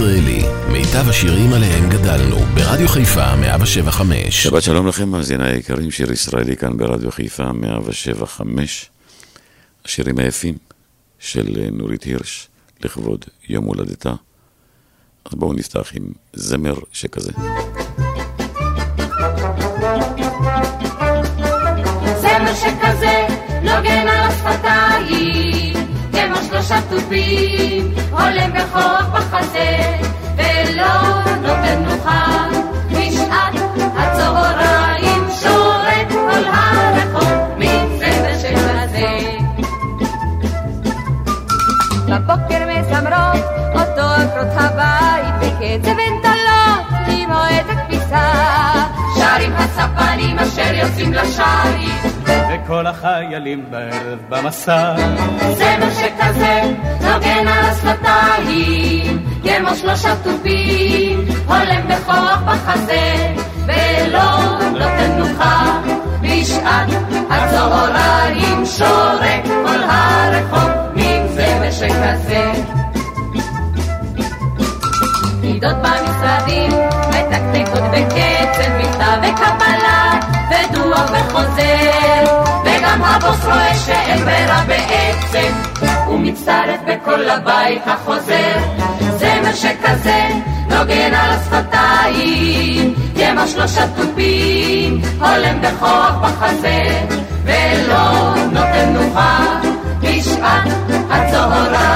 מאזינים לשיר ישראלי, מיטב השירים עליהם גדלנו, ברדיו חיפה 175. שבת שלום לכם, מאזיני היקרים, שיר ישראלי כאן ברדיו חיפה 175. השירים היפים של נורית הירש לכבוד יום הולדתה. אז בואו נפתח עם זמר שכזה. כמו שלושה תופים, הולם בכוח בחזה, ולא נותן מנוחה. בשעת הצהריים שורת כל הרחוב מצבע שכזה. בבוקר מזמרות אותו עקרות הבית בקצב אנטלות עם מועד הכביסה. שרים הספנים אשר יוצאים לשיט וכל החיילים בערב במסע. זמר שכזה נוגן על השפתיים, כמו שלושה תופים, הולם בכוח בחזה, ולא נותן מנוחה. בשעת הצהריים שורק כל הרחוב, זמר שכזה. פקידות במשרדים מתקתקות בקצב מכתב וקבלה ודוח וחוזר וגם הבוס רואה שאין ברירה בעצם. הוא מצטרף בכל הבית החוזר. זמר שכזה נוגן על השפתיים כמו שלושה תופים הולם בכוח בחזה ולא נותן נוחה בשעת הצהריים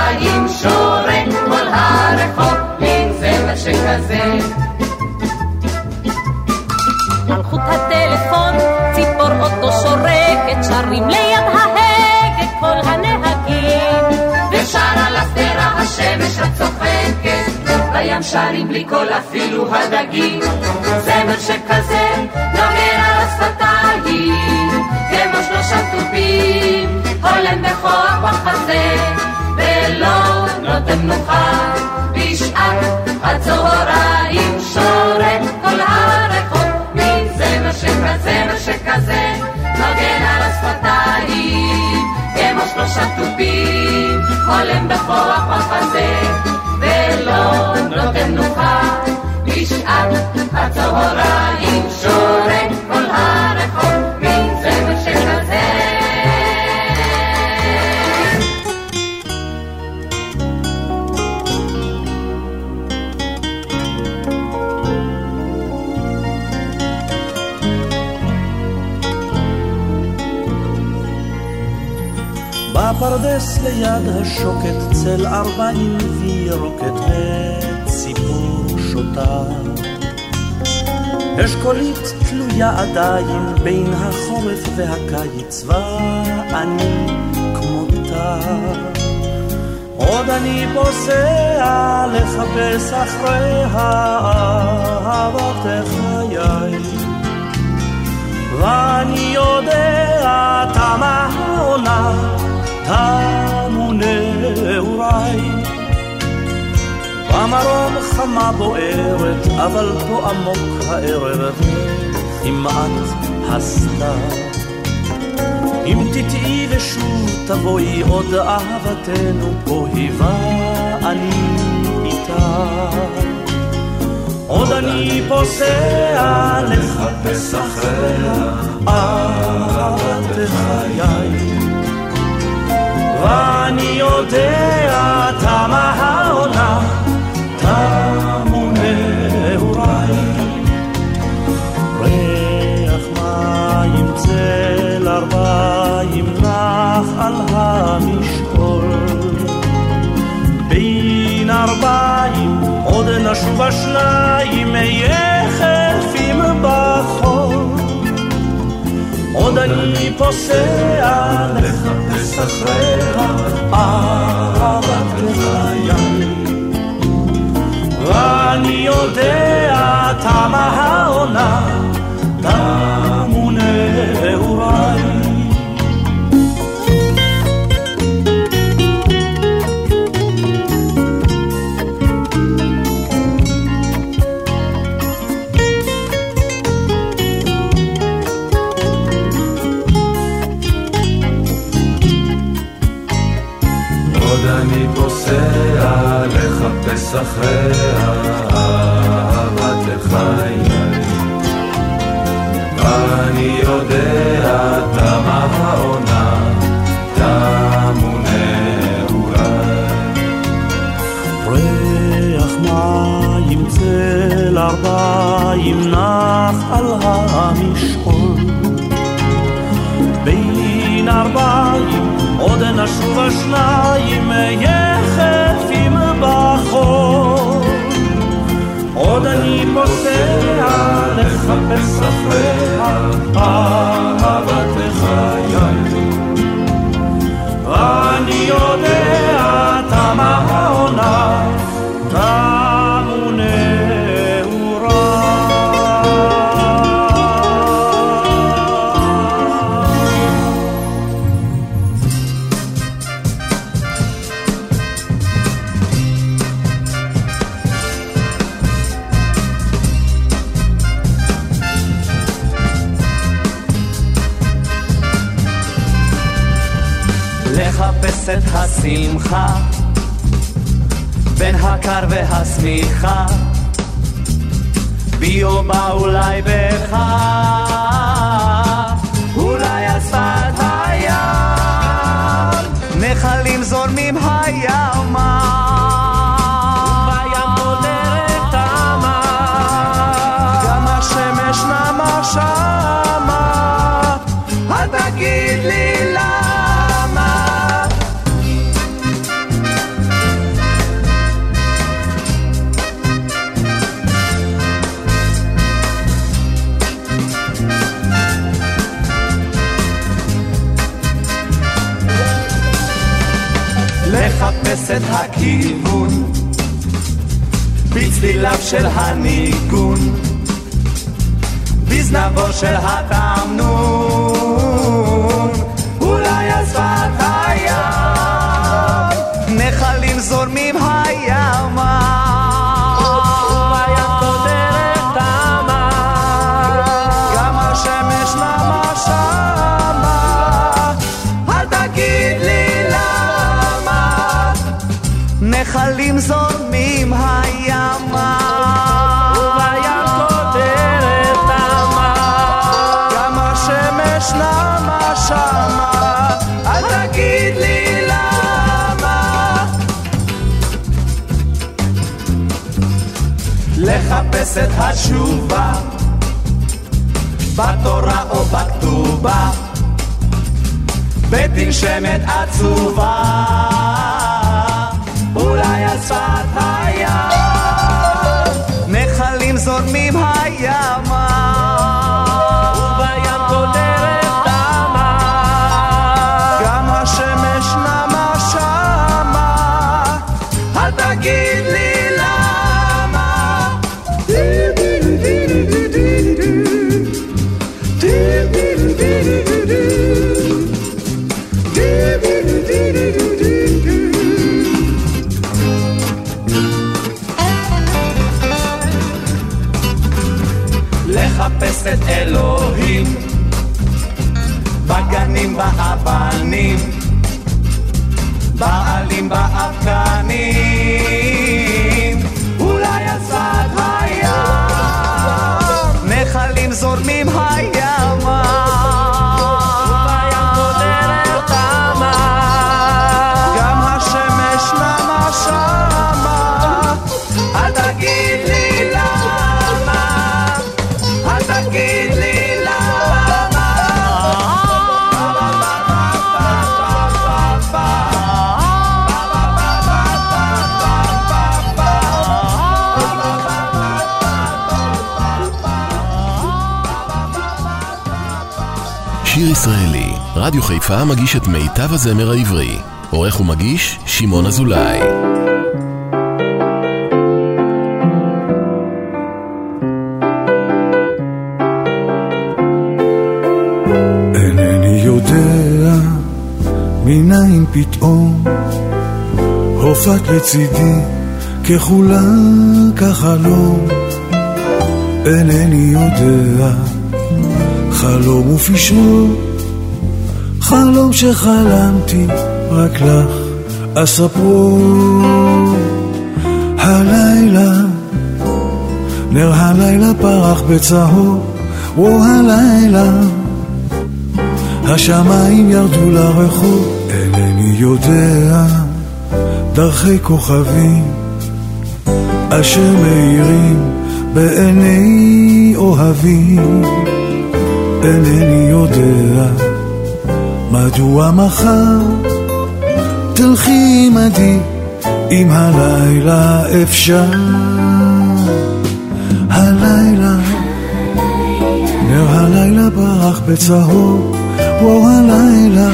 אוטו שורקת, שרים ליד ההגה כל הנהגים. ושר על השדרה השמש הצוחקת, בים שרים בלי קול אפילו הדגים. זמר שכזה נוגן על השפתיים, כמו שלושה תופים, הולם בכוח בחזה, ולא נותן מנוחה בשעת הצהריים שורק כל הרחוב מזמר שכזה, נוגן על השפתיים, כמו שלושה תופים, הולם בכוח בחזה, ולא נותן נוחה בשעת הצהריים שורק בפרדס ליד השוקת צל ארבעים וירוקת וציפור שותה. אשכולית תלויה עדיין בין החורף והקיץ ואני כמותה. עוד אני פוסע לחפש אחרי אהבת חיי. ואני יודע תמה העונה תמו נעוריי. במרום חמה בוערת, אבל פה עמוק הערב כמעט הסתיו. אם תטעי ושוב תבואי עוד אהבתנו פה היווה אני איתה. עוד אני פוסע לחפש אחריה אהבת חיי. ואני יודע תמה העונה, תמו נעוריי. ריח מים צל ארבעים נח על המשקול. בין ארבעים עוד נשוב השניים, אהיה עוד אני פוסע לחפש אחריה אהבת לחיי. ואני יודע תמה העונה, ארבעים נח על המשעול. בין ארבעים עוד נשוב השניים יחפים בחול. עוד אני פוסע לחפש אחריה את השמחה בין הקר והשמיכה. בי או בה אולי בך אולי על שפת הים נחלים זורמים הימה. בים בודרת תמה גם השמש נמה שמה לחפש את הכיוון. בצליליו של הניגון. בזנבו של התמנון שמת עצובה אולי על שפת הים. נחלים זורמים רדיו חיפה מגיש את מיטב הזמר העברי. עורך ומגיש, שמעון אזולאי. אינני יודע מניין פתאום הופעת לצידי ככולה כחלום אינני יודע חלום ופשרו חלום שחלמתי רק לך אספרו הלב נר הלילה פרח בצהוב, וואו הלילה. השמיים ירדו לרחוב, אינני יודע, דרכי כוכבים, אשר מאירים בעיני אוהבים. אינני יודע, מדוע מחר תלכי עמדי אם הלילה אפשר. הלילה, נר הלילה ברח בצהוב, וואו הלילה,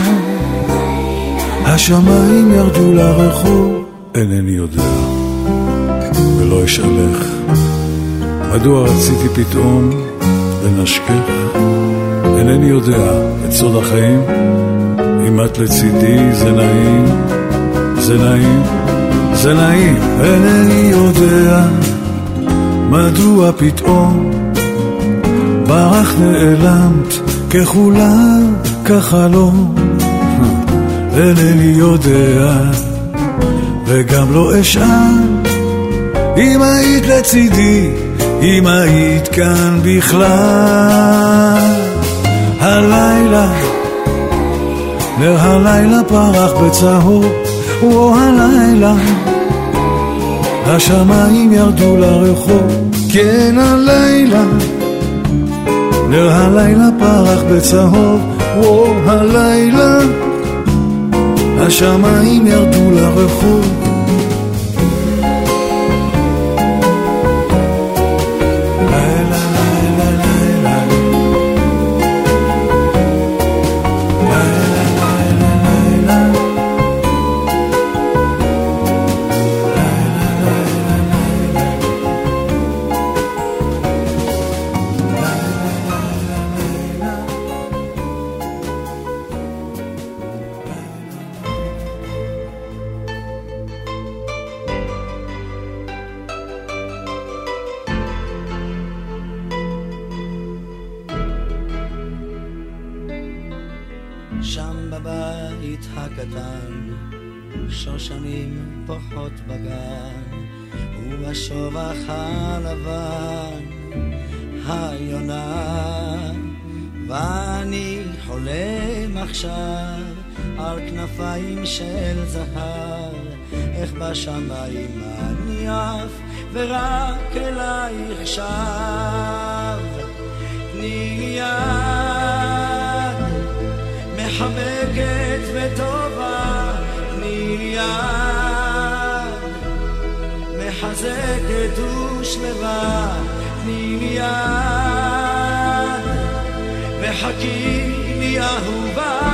השמיים ירדו לרחוב, אינני יודע, ולא אשאלך, מדוע רציתי פתאום לנשקך, אינני יודע את סוד החיים, אם את לצידי זה נעים, זה נעים, זה נעים, אינני יודע מדוע פתאום ברח נעלמת ככולה כחלום אינני יודע וגם לא אשאל אם היית לצידי, אם היית כאן בכלל. הלילה, נר הלילה פרח בצהוב, וואו הלילה. השמיים ירדו לרחוב, כן הלילה, נר הלילה פרח בצהוב, וואו הלילה, השמיים ירדו לרחוב. כנפיים של זהב, איך בשמיים אני עף, ורק אלייך שב. תני יד, מחבקת וטובה, תני יד, מחזקת ושלווה, תני יד, מחכים לי אהובה.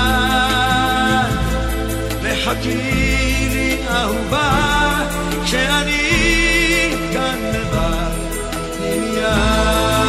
לי יד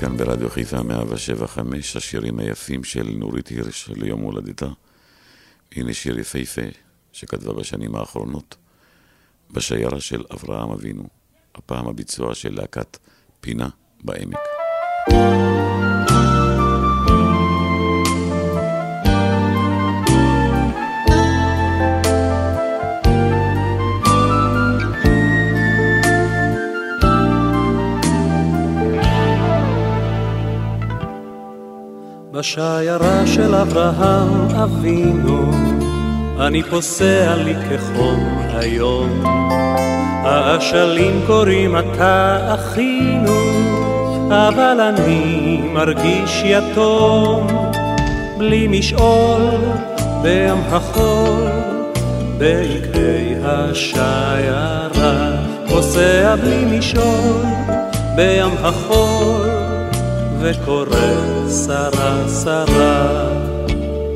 כאן ברדיו חיפה 175, השירים היפים של נורית הירש ליום הולדתה. הנה שיר יפהפה שכתבה בשנים האחרונות, בשיירה של אברהם אבינו, הפעם הביצוע של להקת פינה בעמק. בשיירה של אברהם אבינו, אני פוסע לי כחום היום. האשלים קוראים אתה אחינו, אבל אני מרגיש יתום. בלי משעול, בים החול, בעקבי השיירה. פוסע בלי משעול, בים החול. וקורא שרה שרה.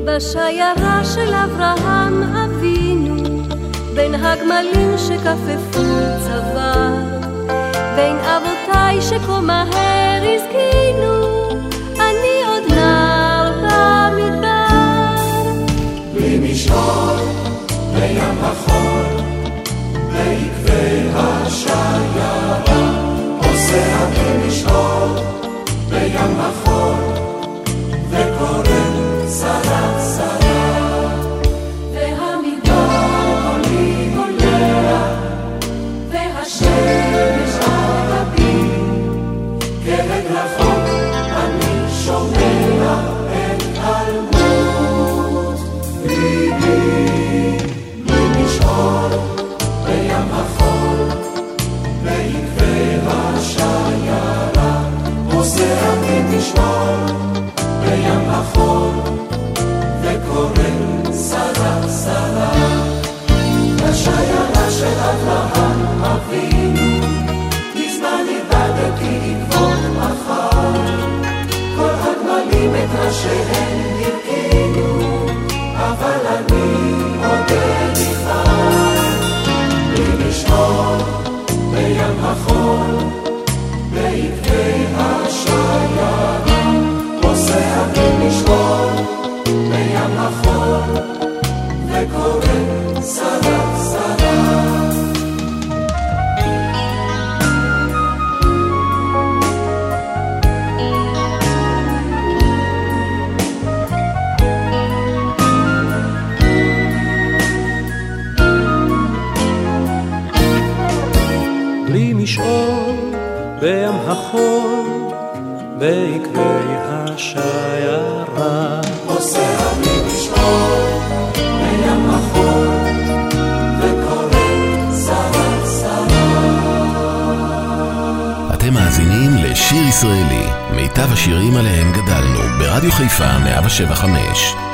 בשיירה של אברהם אבינו, בין הגמלים שכפפו צבא, בין אבותיי שכה מהר הזקינו, אני עוד נער במדבר. בלי משעול, בים החול, בעקבי השיירה, פוסע בלי משעול. בים החול, במשעול בים החול וקורא שרה שרה. בשיירה של אברהם אבינו מזמן איבדתי עקבות מחר כל הגמלים את ראשיהם משעול בים החול, בעקבי השיירה. מיטב השירים עליהם גדלנו, ברדיו חיפה 175.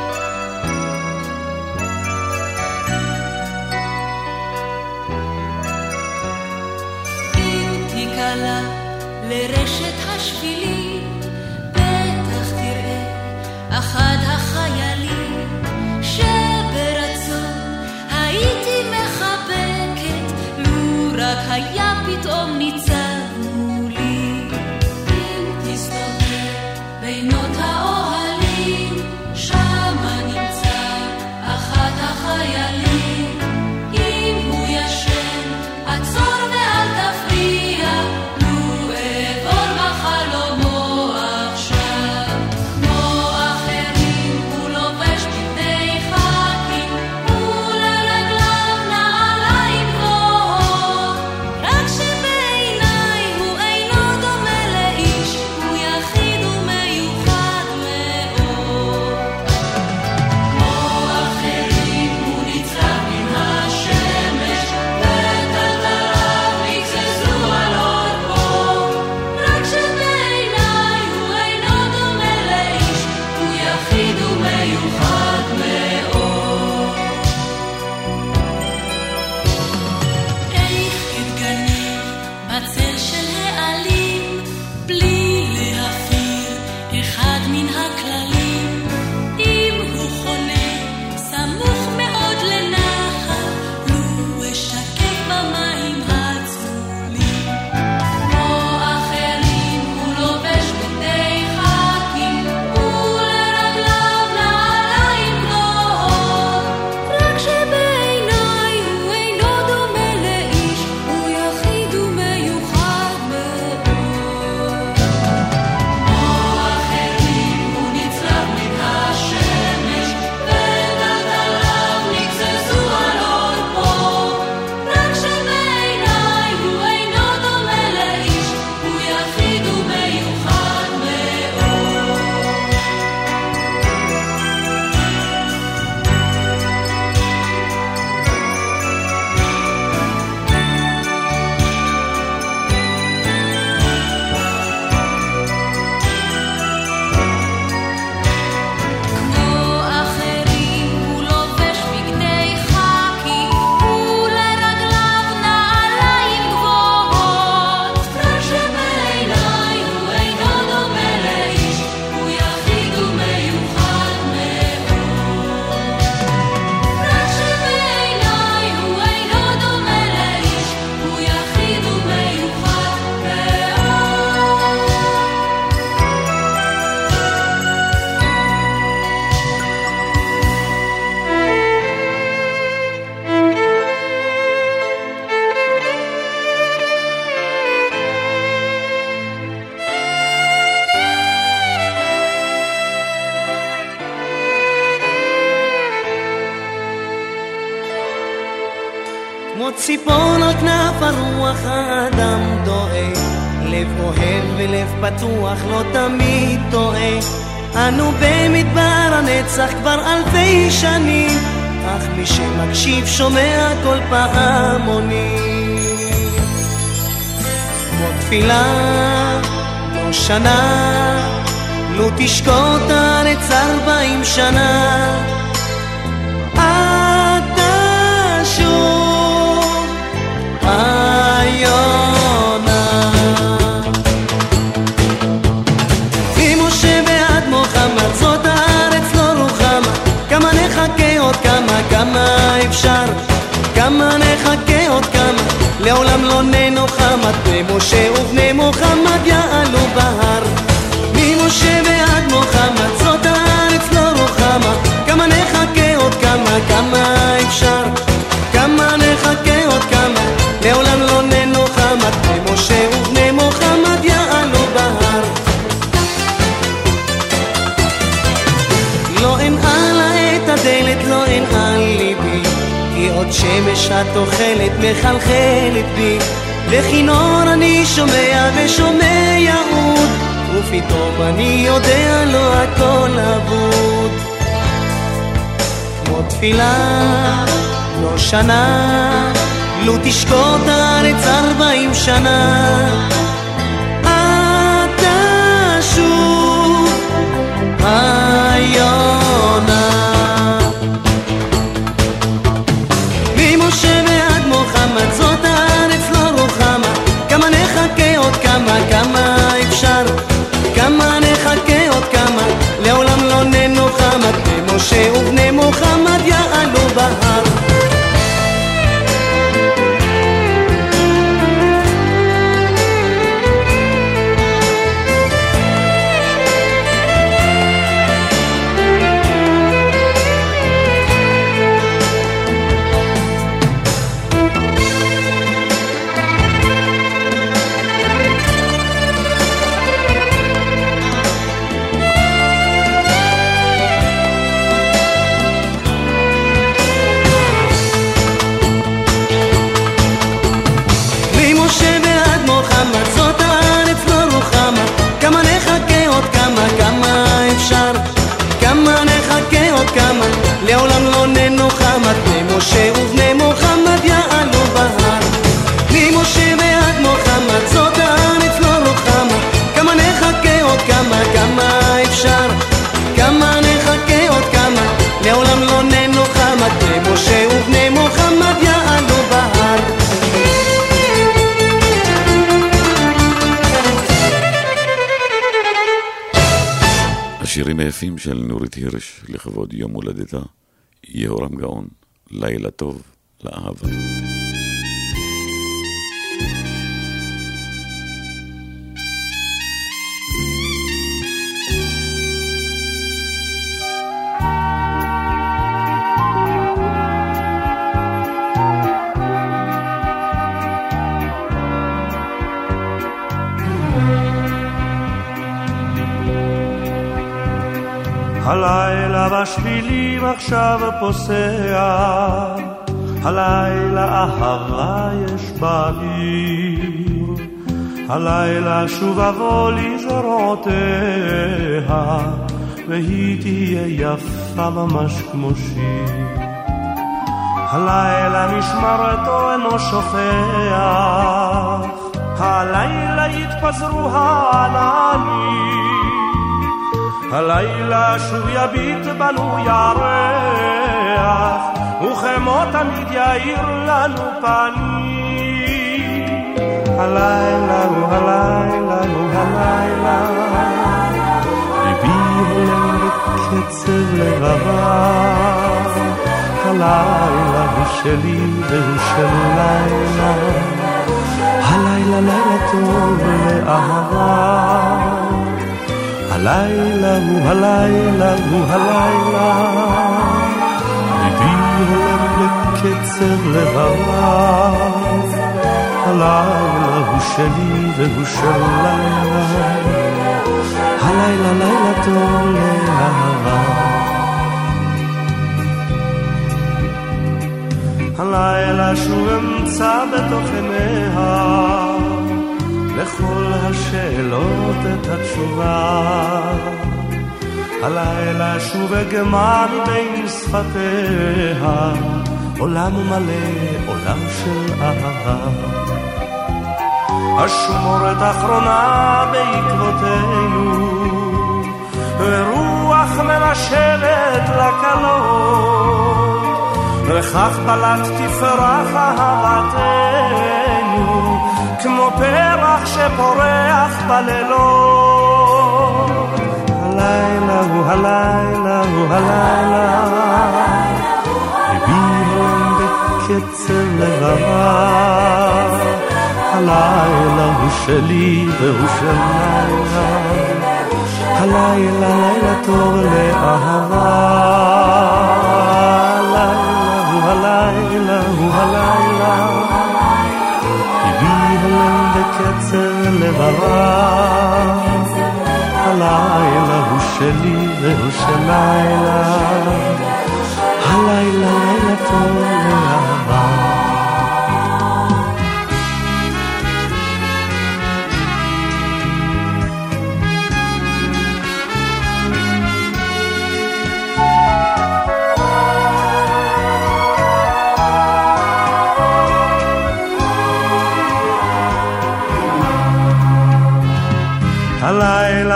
ציפור על כנף הרוח האדם דואג, לב אוהב ולב פתוח לא תמיד טועה. אנו במדבר הנצח כבר אלפי שנים, אך מי שמקשיב שומע כל פעמונים. כמו תפילה, לא שנה, לו תשקוט הארץ ארבעים שנה. כמה אפשר, כמה נחכה עוד כמה, לעולם לא ננוחם עד בני משה ובני מוחמד יעלו בהר. ממשה ועד מוחמד זאת הארץ לא רוחמה, כמה נחכה עוד כמה, כמה אפשר, כמה נחכה עוד כמה, לעולם לא ננוחם עד בני משה כי עוד שמש התוחלת מחלחלת בי, וכינור אני שומע ושומע עוד, ופתאום אני יודע לא הכל אבוד. כמו תפילה, לא שנה, לו תשקוט הארץ ארבעים שנה. אתה שוב עד בני משה ובני מוחמד יעלו בהר. ממשה ועד מוחמד זאת הארץ לא רוחמה כמה נחכה עוד כמה, כמה אפשר? כמה נחכה עוד כמה? לעולם לא ננוחם עד בני משה ובני מוחמד יעלו בהר. השירים היפים של נורית הירש לכבוד יום הולדתה, יהורם גאון, לילה טוב לאהבה. הלילה בשבילים עכשיו פוסע, הלילה אהבה יש בעיר, הלילה שוב אבוא לזרועותיה, והיא תהיה יפה ממש כמו שיר. הלילה משמרתו אינו שופך, הלילה יתפזרו העננים. הלילה שוב יביט בנו ירח, וכמו תמיד יאיר לנו פנים. הלילה הוא הלילה הוא הלילה, ליבי הולם בקצב לבבה. הלילה הוא שלי והוא של לילה, הלילה לילה טוב לאהבה. הלילה הוא הלילה הוא הלילה, ליבי הולם בקצב לבבה. הלילה הוא שלי והוא של לילה, הלילה לילה טוב לאהבה. הלילה שוב אמצא בתוך עיניה לכל השאלות את התשובה. הלילה שוב אגמה מבין שפתיה עולם מלא, עולם של אהבה. אשמורת אחרונה בעקבותינו, ורוח מנשלת לקלות, וכך בלט תפרח אהבתנו, כמו פרח שפורח בלילות. הלילה הוא הלילה הוא הלילה בקצב לבבה. הלילה הוא שלי והוא של לילה. הלילה לילה טוב לאהבה. הלילה הוא הלילה הוא הלילה. בקצב לבבה. הלילה הוא שלי והוא של לילה. הלילה לילה טוב לאהבה.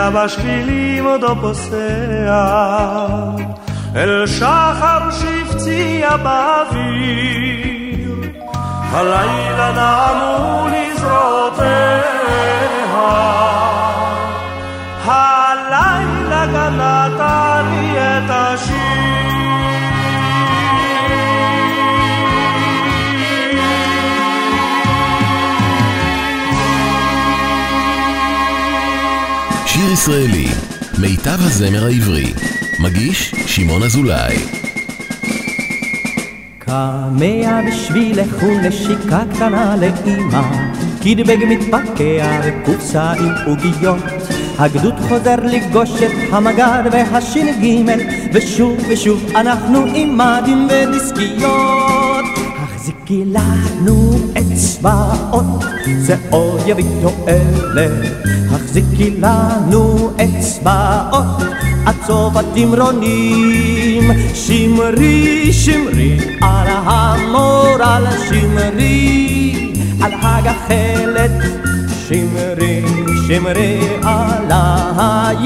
הלילה בשבילים עודו פוסע אל שחר שהפציע באוויר, הלילה נעמו לזרועותיה, הלילה גנתה שיר ישראלי, מיטב הזמר העברי מגיש שמעון אזולאי. קמע בשבילך ונשיקה קטנה לאמא, קידבג מתפקע וקופסה עם עוגיות. הגדוד חוזר לפגוש את המג"ד והש"ג, ושוב ושוב אנחנו עם מדים ודיסקיות. החזיקי לנו אצבעות, זה עוד יביא תועלת. החזיקי לנו אצבעות. עד סוף התמרונים. שמרי, שמרי על המורל, שמרי על הגחלת. שמרי, שמרי עלייך,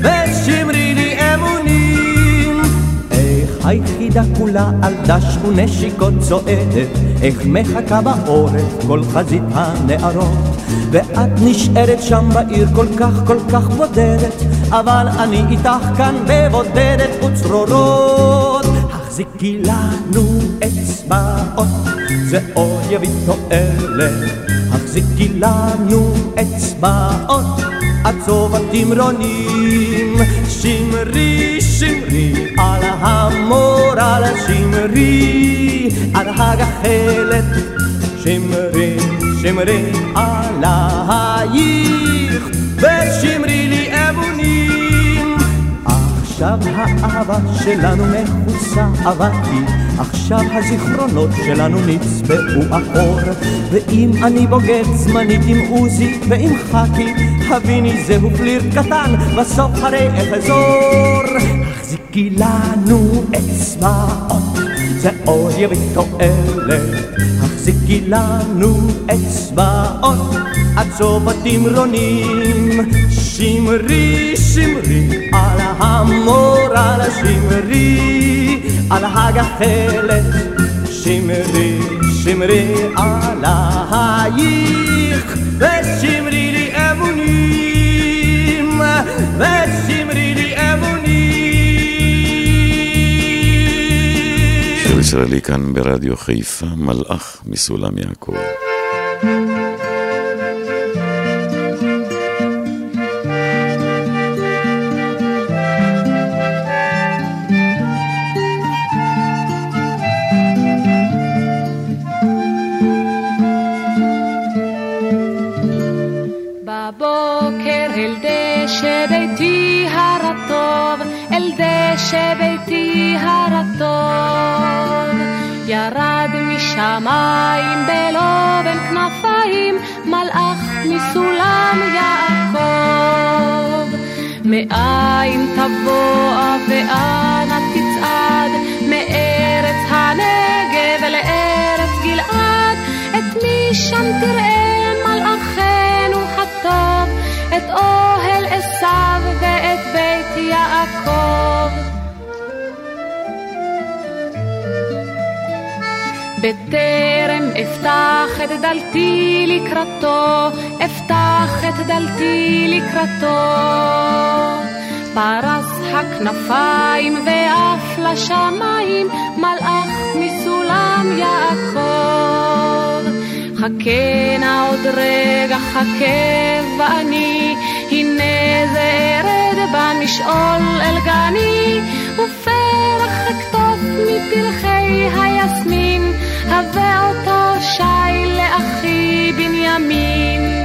ושמרי לי אמונים. איך היחידה כולה על דש ונשיקות צועדת, איך מחכה בעורף כל חזית הנערות. ואת נשארת שם בעיר כל כך כל כך בודדת, אבל אני איתך כאן בבודדת וצרורות. החזיקי לנו אצבעות, זה עוד יביא תועלת. החזיקי לנו אצבעות, סוף התמרונים. שמרי, שמרי על המורל, שמרי על הגחלת. שמרי, שמרי עלייך, ושמרי לי. עכשיו האהבה שלנו מכוסה אבקי, עכשיו הזיכרונות שלנו נצבעו אחור. ואם אני בוגד זמנית עם עוזי ועם חכי, הביני זהו פלירט קטן, בסוף הרי אחזור. החזיקי לנו אצבעות, זה עוד יביא תועלת. החזיקי לנו אצבעות עד סוף התמרונים. שמרי, שמרי על המורל, שמרי על הגחלת. שמרי, שמרי עלייך, ושמרי אמונים. שיר ישראלי כאן ברדיו חיפה, מלאך מסולם יעקב. בבוקר אל דשא ביתי הרטוב, אל דשא ביתי הרטוב. ירד משמיים בלובן כנפיים, מלאך מסולם יעקב. מאין תבוא ואנה תצעד, מארץ הנגב לארץ גלעד, את מי שם תראה מלאכנו הטוב, את אוהל עשיו ואת בית יעקב. בטרם אפתח את דלתי לקראתו, אפתח את דלתי לקראתו. פרס הכנפיים ואף לשמיים, מלאך מסולם יעקב. חכה נא עוד רגע, חכה ואני, הנה זה ארד במשעול אל גני, ופרח אכתוב מפרחי היסמין. הבא אותו שי לאחי בנימין.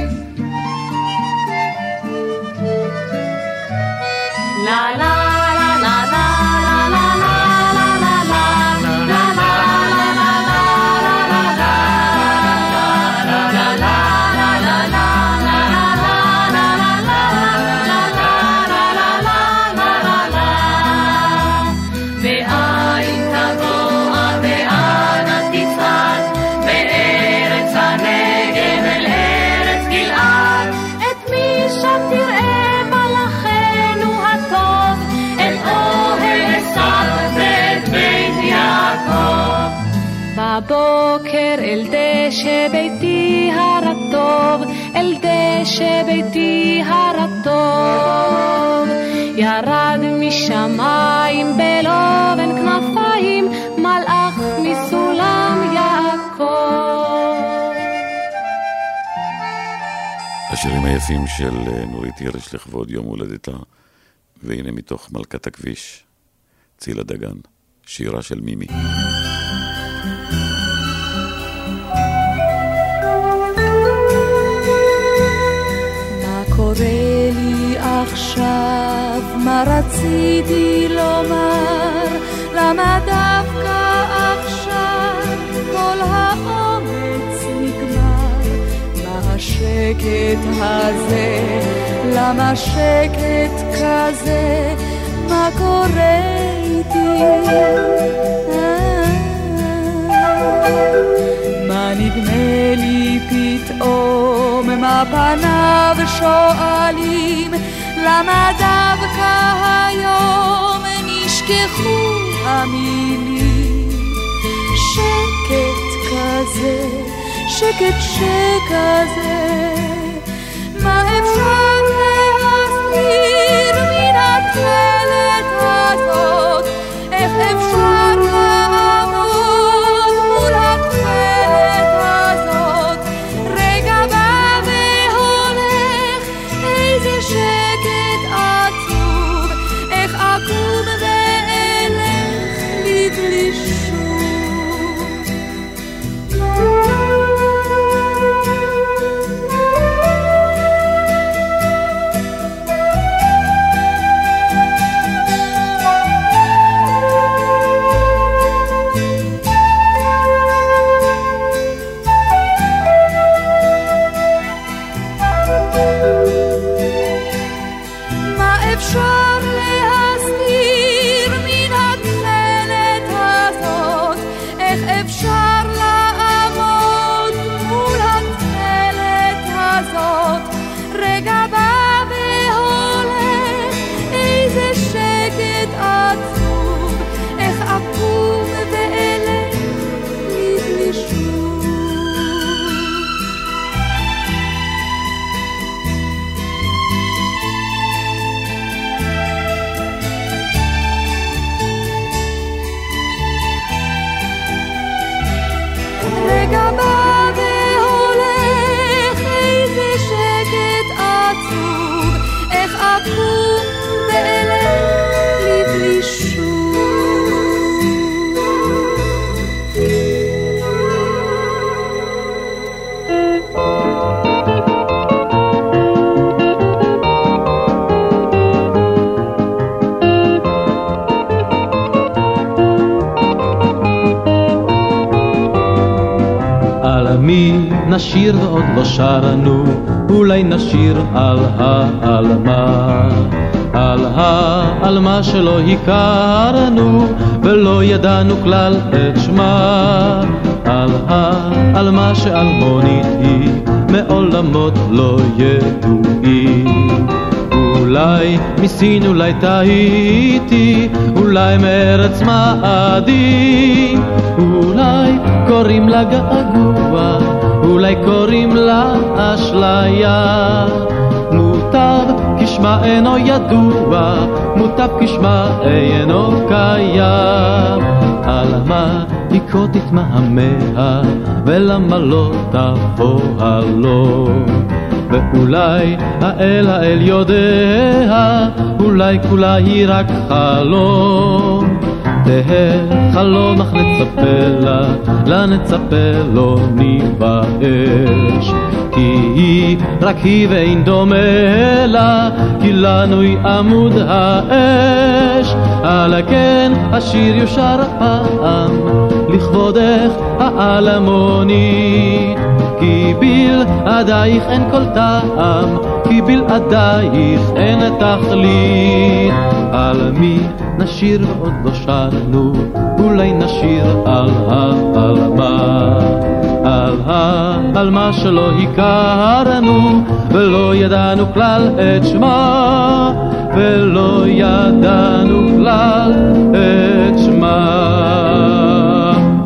היפים של אה, נורית הירש לכבוד יום הולדתה, והנה מתוך מלכת הכביש, צילה דגן, שירה של מימי. קורה לי עכשיו? מה רציתי לומר, למה דווקא השקט הזה? למה שקט כזה? מה קורה איתי? מה נדמה לי פתאום, מה פניו שואלים, למה דווקא היום נשכחו המילים? שקט כזה, שקט שכזה, מה אפשר נשיר ועוד לא שרנו, אולי נשיר על העלמה. על העלמה שלא הכרנו, ולא ידענו כלל את שמה. על העלמה שאלמונית היא, מעולמות לא ידועים. אולי מסין, אולי טעיתי, אולי מארץ מאדים, אולי קוראים לה געגוע, אולי קוראים לה אשליה. מוטב כשמה אינו ידוע, מוטב כשמה אינו קיים. על מה לקרוא תתמהמה, ולמה לא תבוא הלום. ואולי האל האל יודע, אולי כולה היא רק חלום. תהא אך נצפה לה, לה נצפה לא ניבאש. כי היא רק היא ואין דומה לה, כי לנו היא עמוד האש. על כן השיר יושר פעם, לכבודך העלמונית. בלעדייך אין כל טעם, כי בלעדייך אין תכלית. על מי נשיר ועוד לא שרנו, אולי נשיר על העלמה. על העלמה שלא הכרנו, ולא ידענו כלל את שמה, ולא ידענו כלל את שמה.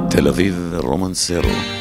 תל אביב רומנסרו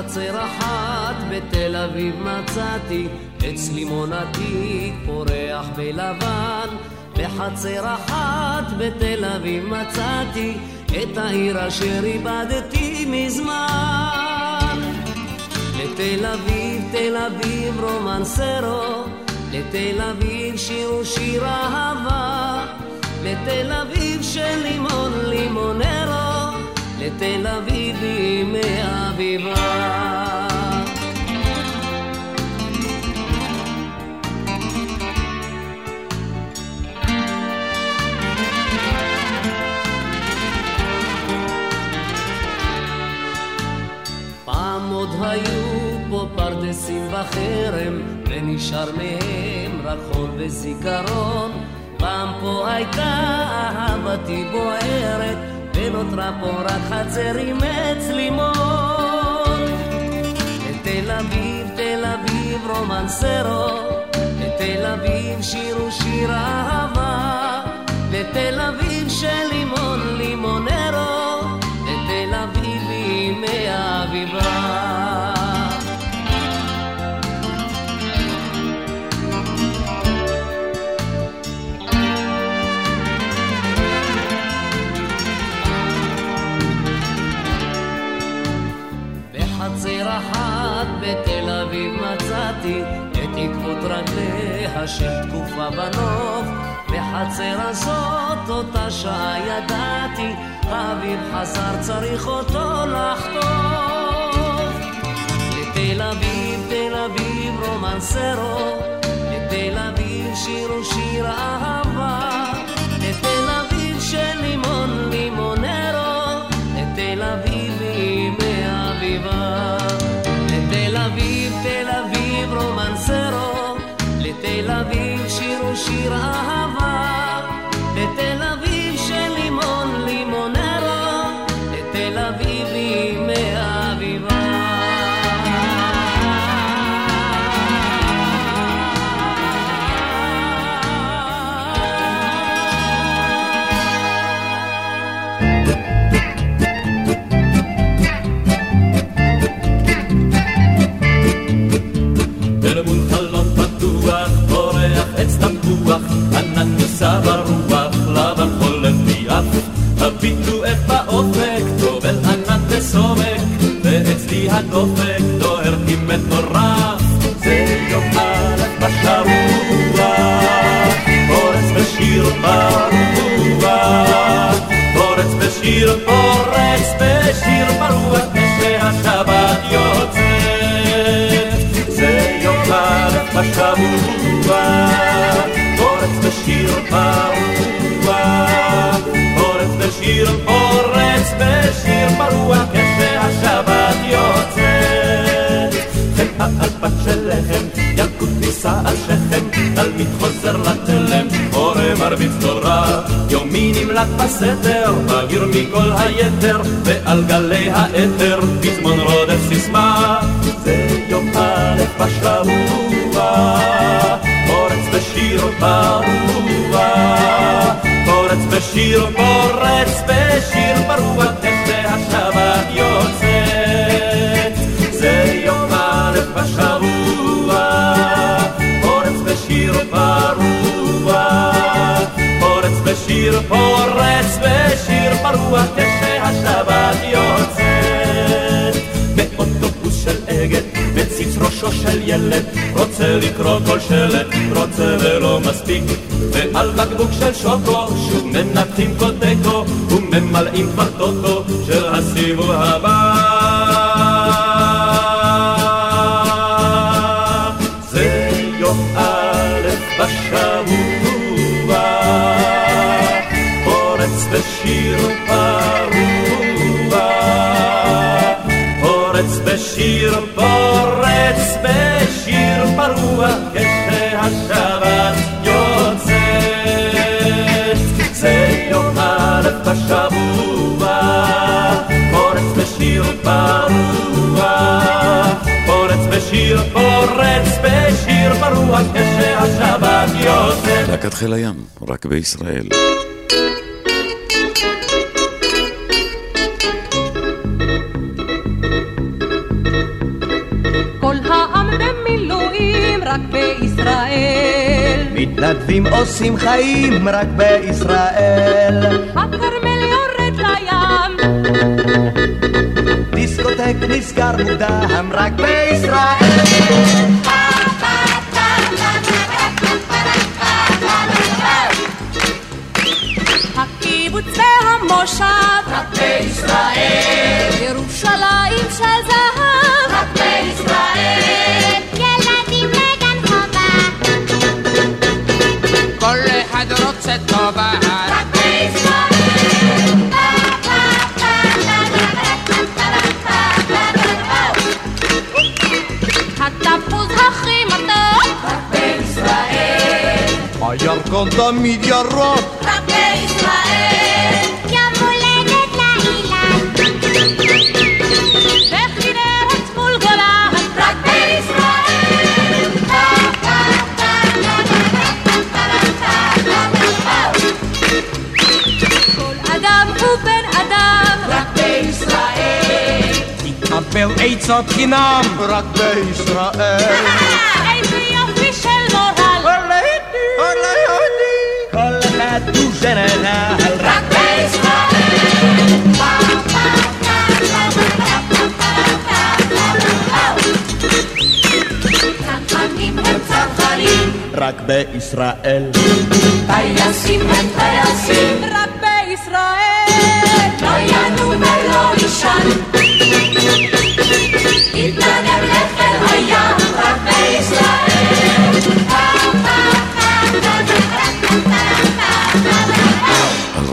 בחצר אחת בתל אביב מצאתי עץ לימונתי פורח בלבן. בחצר אחת בתל אביב מצאתי את העיר אשר איבדתי מזמן. לתל אביב, תל אביב רומנסרו לתל אביב שיר ושיר אהבה. לתל אביב של לימון לימונרו לתל אביב בימי אביבה. פעם עוד היו פה פרדסים בחרם, ונשאר מהם רק חול וזיכרון. פעם פה הייתה אהבתי בוערת, ונותרה פה רק חצר עם עץ לימון. לתל אביב, תל אביב רומנסרו, לתל אביב שיר ושיר אהבה, לתל אביב של תקופה בנוף בחצר הזאת אותה שעה ידעתי האביב חזר צריך אותו לחטוף. לתל אביב, תל אביב רומנסרו לתל אביב שיר ושיר אהבה. לתל אביב של לימון לימונרו לתל אביב בימי אביבה. לתל אביב, תל אביב רומנסרו לתל אביב שיר ושיר אהבה עץ תפוח, ענן נוסע ברוח, לבן חולף ביעף. הביטו איך באופק, טובל ענן וסומק, ואצלי הדופק דוהר כמעט מורף. זה יום א' בשבוע, פורץ בשיר ברוח, פורץ בשיר, פורץ בשיר ברוח, כשהשבת יוצאת. זה יום א' בשבוע. בשיר פרוע, פורץ בשיר, פורץ בשיר פרוע, כשהשבת יוצאת. חמאה על פת של לחם, ילקוט נישא על שכם, תלמיד חוזר לתלם, הורה מרביץ תורה. יומי נמלט בסתר, בגיר מכל היתר, ועל גלי האתר, פזמון רודף סיסמה. זה יום א' בשבוע. בשיר ברוע, פורץ בשיר, פורץ בשיר ברוח, כשהשבת יוצאת, זה יום א' בשבוע, פורץ בשיר ברוע, פורץ בשיר, פורץ בשיר ברוח, כשהשבת יוצאת, באוטובוס של אגד, בציץ ראשו של ילד, רוצה לקרוא כל שלט, רוצה ולא מספיק, ועל בקבוק של שוקו, שוב מנתחים קודקו, וממלאים כבר טוטו של הסיבוב הבא. זה יום א' בשבוע, בשבוע, פורץ בשיר פרוע, פורץ בשיר, פורץ בשיר פרוע, כשהשבת יוצאת. להקת חיל הים, רק בישראל. כל העם במילואים רק בישראל. מתנדבים עושים חיים רק בישראל. נסגר מוקדם רק בישראל. הקיבוץ והמושב רק בישראל. ירושלים של זהב רק בישראל. ילדים לגן חובה כל אחד רוצה טובה. הירקון תמיד ירוק. רק בישראל. יום הולדת לאילן. וכנרת מול גולן. רק בישראל. כל אדם הוא בן אדם. רק בישראל. תקבל עצות חינם רק בישראל. tu general. רק בישראל. טייסים הם טייסים, רק בישראל. לא ינו ולא ישן.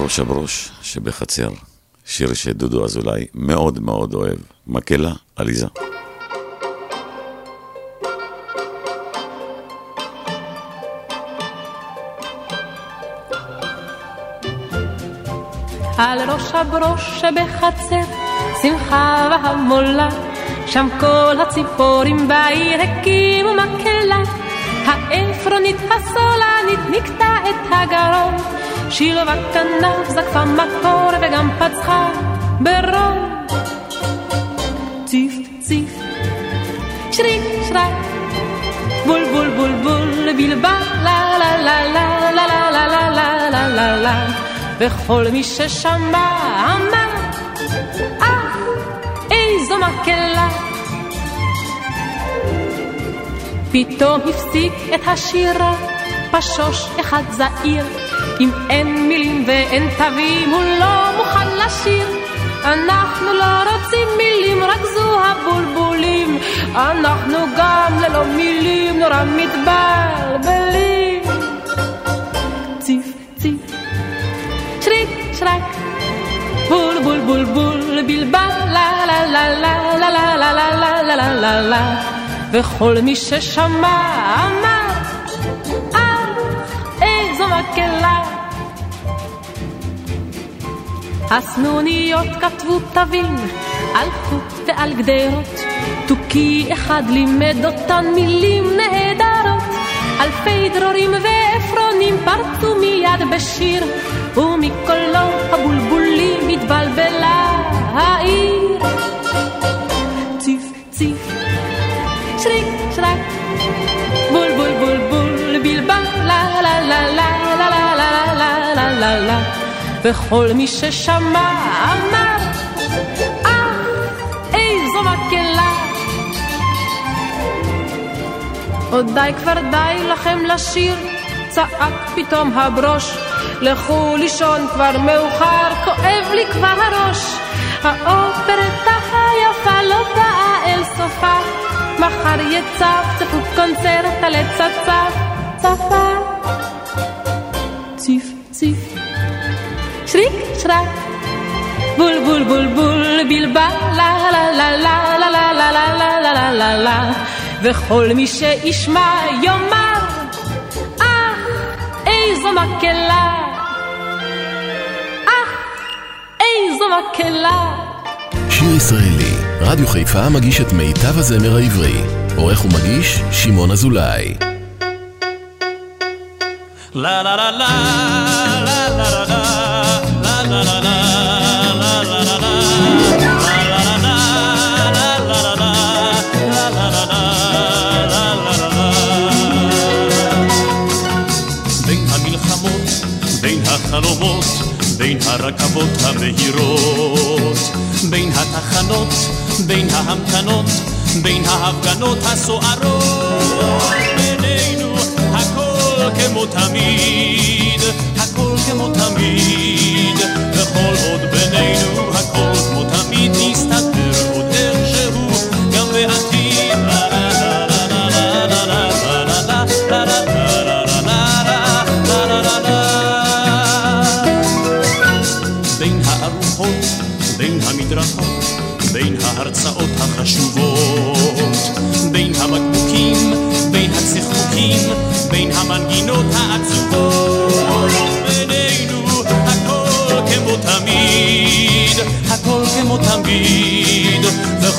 ראש הברוש שבחצר, שיר שדודו אזולאי מאוד מאוד אוהב. מקהלה, עליזה. על ראש הברוש שבחצר, שמחה והמולה, שם כל הציפורים בעיר הקימו מקהלה. העפרונית הסולנית נקטע את הגרון, שילבה כנף זקפה מקור וגם פצחה ברון. ציף ציף, שריק שרק, בול בול בול בול, בלבל, לה לה לה לה לה לה לה לה לה לה לה לה וכל מי ששמע אמר, אה, איזו מקהלה. פתאום הפסיק את השירה, פשוש אחד זעיר, אם אין מילים ואין תווים, הוא לא מוכן לשיר. אנחנו לא רוצים מילים, רק זו הבולבולים. אנחנו גם ללא מילים נורא מתבלבלים. ציף ציף, שריק שרק, בול בול בול בול בלבל, לה לה לה לה לה לה לה לה לה לה לה לה לה וכל מי ששמע אמר, אה, איזו מקהלה הסנוניות כתבו תווים על חוט ועל גדרות, תוכי אחד לימד אותן מילים נהדרות. אלפי דרורים ועפרונים פרצו מיד בשיר, ומקולו הבולבולים התבלבלה העיר. ציף ציף, שריק שרק, בול בול בול בול, בלבל, לה לה לה לה לה לה לה לה לה לה וכל מי ששמע אמר, אה, איזו מקהלה. עוד די כבר די לכם לשיר, צעק פתאום הברוש. לכו לישון כבר מאוחר, כואב לי כבר הראש. האופרטה היפה לא באה אל סופה, מחר יצפצפו קונצרט על עץ הצף, צפה. ציף ציף, בול בול בול בול בלבל, לה לה לה לה לה לה לה לה לה לה לה לה לה וכל מי שישמע יאמר, אך איזו מקהלה, אך איזו מקהלה. שיר ישראלי, רדיו חיפה מגיש את מיטב הזמר העברי. עורך ומגיש, שמעון אזולאי. La la la la la la la la la la la בין הרכבות המהירות, בין התחנות, בין ההמתנות, בין ההפגנות הסוערות,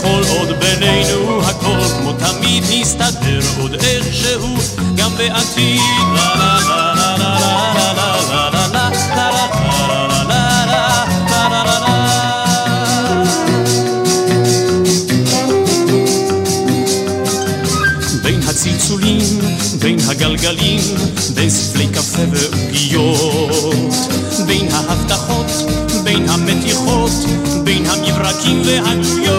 וכל עוד בינינו הכל כמו תמיד נסתדר עוד איכשהו גם בעתיד. לה בין הגלגלים, בין ספלי קפה ועוגיות, בין ההבטחות, בין המתיחות, בין המברקים והגלויות,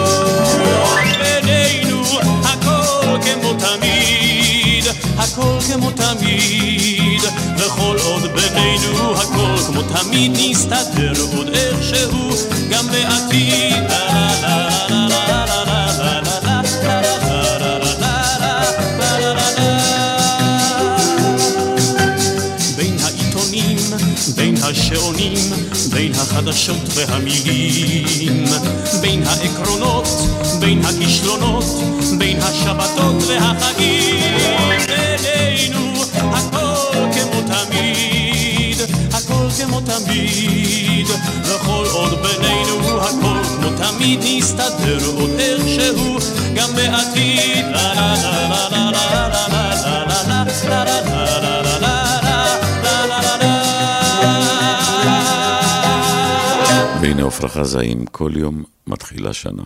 כמו תמיד, וכל עוד בינינו הכל כמו תמיד נסתדר עוד איכשהו גם בעתיד. בין העיתונים, בין השעונים, בין החדשות והמילים, בין העקרונות, בין הכישלונות, בין השבתות והחגים. כמו תמיד, וכל עוד בינינו הכל כמו תמיד נסתדר עוד איכשהו גם בעתיד. והנה עפרה חזה עם כל יום מתחילה שנה.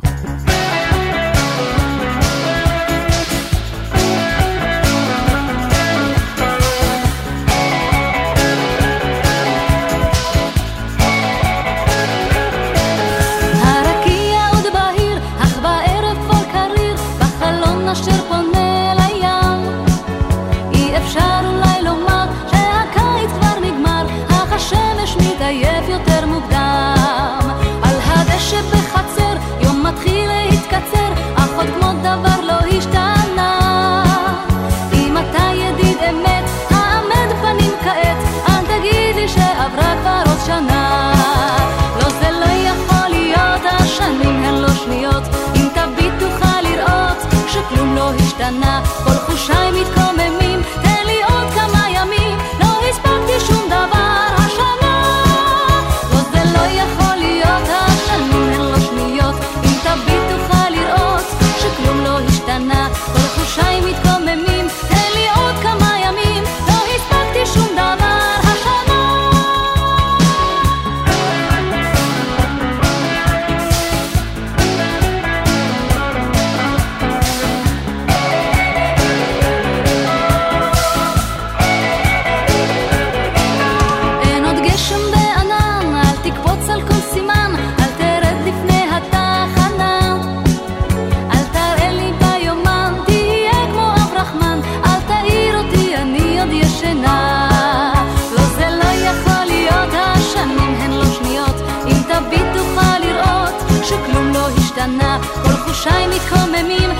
חושיי מתקוממים,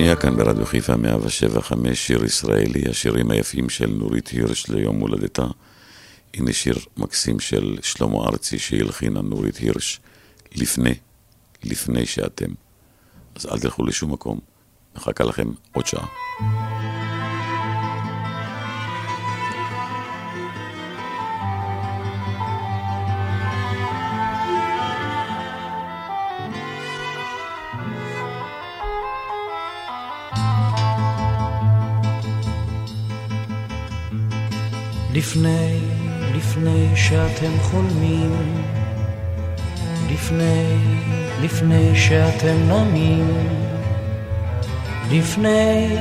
מסיימים שעה שנייה כאן ברדיו חיפה 175, שיר ישראלי, השירים היפים של נורית הירש ליום הולדתה. הנה שיר מקסים של שלמה ארצי שהלחינה נורית הירש לפני, לפני שאתם. אז אל תלכו לשום מקום, מחכה לכם עוד שעה. לפני, לפני שאתם חולמים, לפני, לפני שאתם נמים, לפני,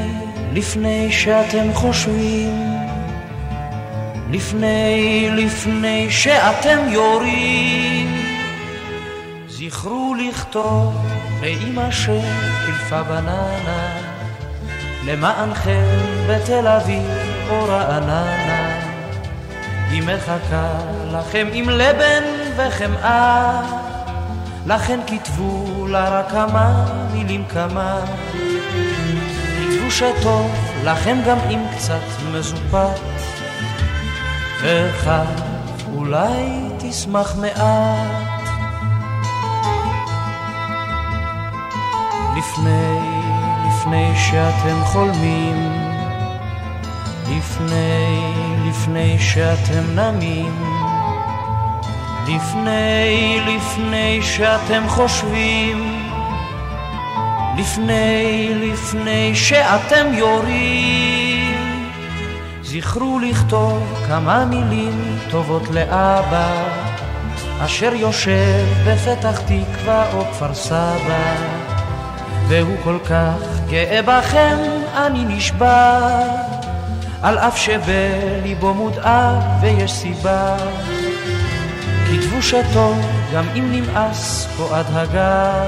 לפני שאתם חושבים, לפני, לפני שאתם יורים, זכרו לכתוב לאמא שקילפה בננה, למענכם בתל אביב או רעננה. היא מחכה לכם עם לבן וחמאה, לכן כתבו לה רק כמה מילים כמה. כתבו שטוב לכם גם עם קצת מזופת, וכך אולי תשמח מעט. לפני, לפני שאתם חולמים, לפני, לפני שאתם נמים, לפני, לפני שאתם חושבים, לפני, לפני שאתם יורים, זכרו לכתוב כמה מילים טובות לאבא, אשר יושב בפתח תקווה או כפר סבא, והוא כל כך גאה בכם, אני נשבע. על אף שבליבו מודאג ויש סיבה. כתבו שטוב גם אם נמאס פה עד הגר,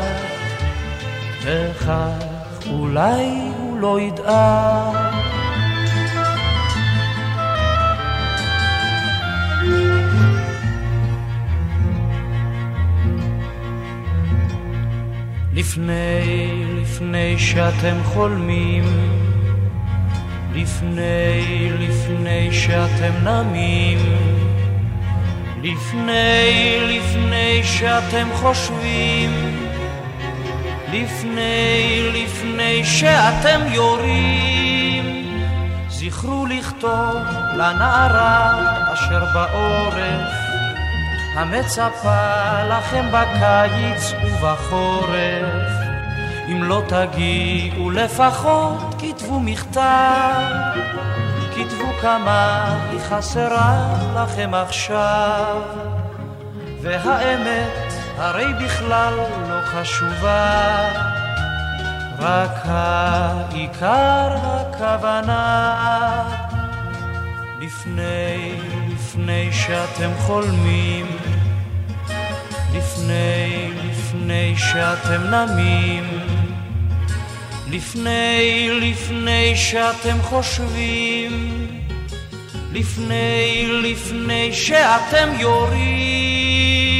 וכך אולי הוא לא ידאג. לפני, לפני שאתם חולמים, לפני, לפני שאתם נמים, לפני, לפני שאתם חושבים, לפני, לפני שאתם יורים, זכרו לכתוב לנערה אשר בעורף, המצפה לכם בקיץ ובחורף. אם לא תגיעו לפחות כתבו מכתב, כתבו כמה היא חסרה לכם עכשיו, והאמת הרי בכלל לא חשובה, רק העיקר הכוונה. לפני, לפני שאתם חולמים, לפני, לפני שאתם נמים, לפני, לפני שאתם חושבים, לפני, לפני שאתם יורים,